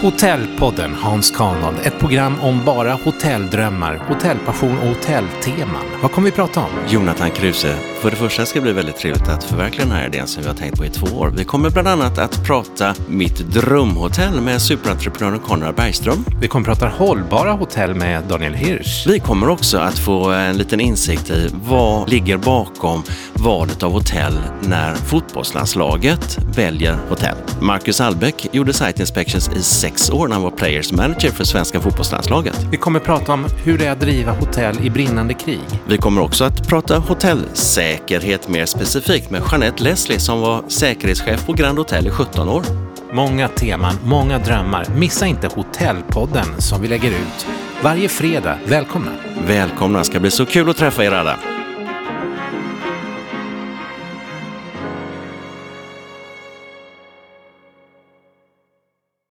Hotellpodden Hans Kanahl, ett program om bara hotelldrömmar, hotellpassion och hotellteman. Vad kommer vi prata om? Jonathan Kruse, för det första ska det bli väldigt trevligt att förverkliga den här idén som vi har tänkt på i två år. Vi kommer bland annat att prata mitt drömhotell med superentreprenören Konrad Bergström. Vi kommer prata hållbara hotell med Daniel Hirsch. Vi kommer också att få en liten insikt i vad ligger bakom valet av hotell när fotbollslandslaget väljer hotell. Marcus Albeck gjorde site inspections i sex år när han var players manager för svenska fotbollslandslaget. Vi kommer prata om hur det är att driva hotell i brinnande krig. Vi kommer också att prata hotellsäkerhet mer specifikt med Jeanette Leslie som var säkerhetschef på Grand Hotel i 17 år. Många teman, många drömmar. Missa inte Hotellpodden som vi lägger ut varje fredag. Välkomna! Välkomna, ska bli så kul att träffa er alla.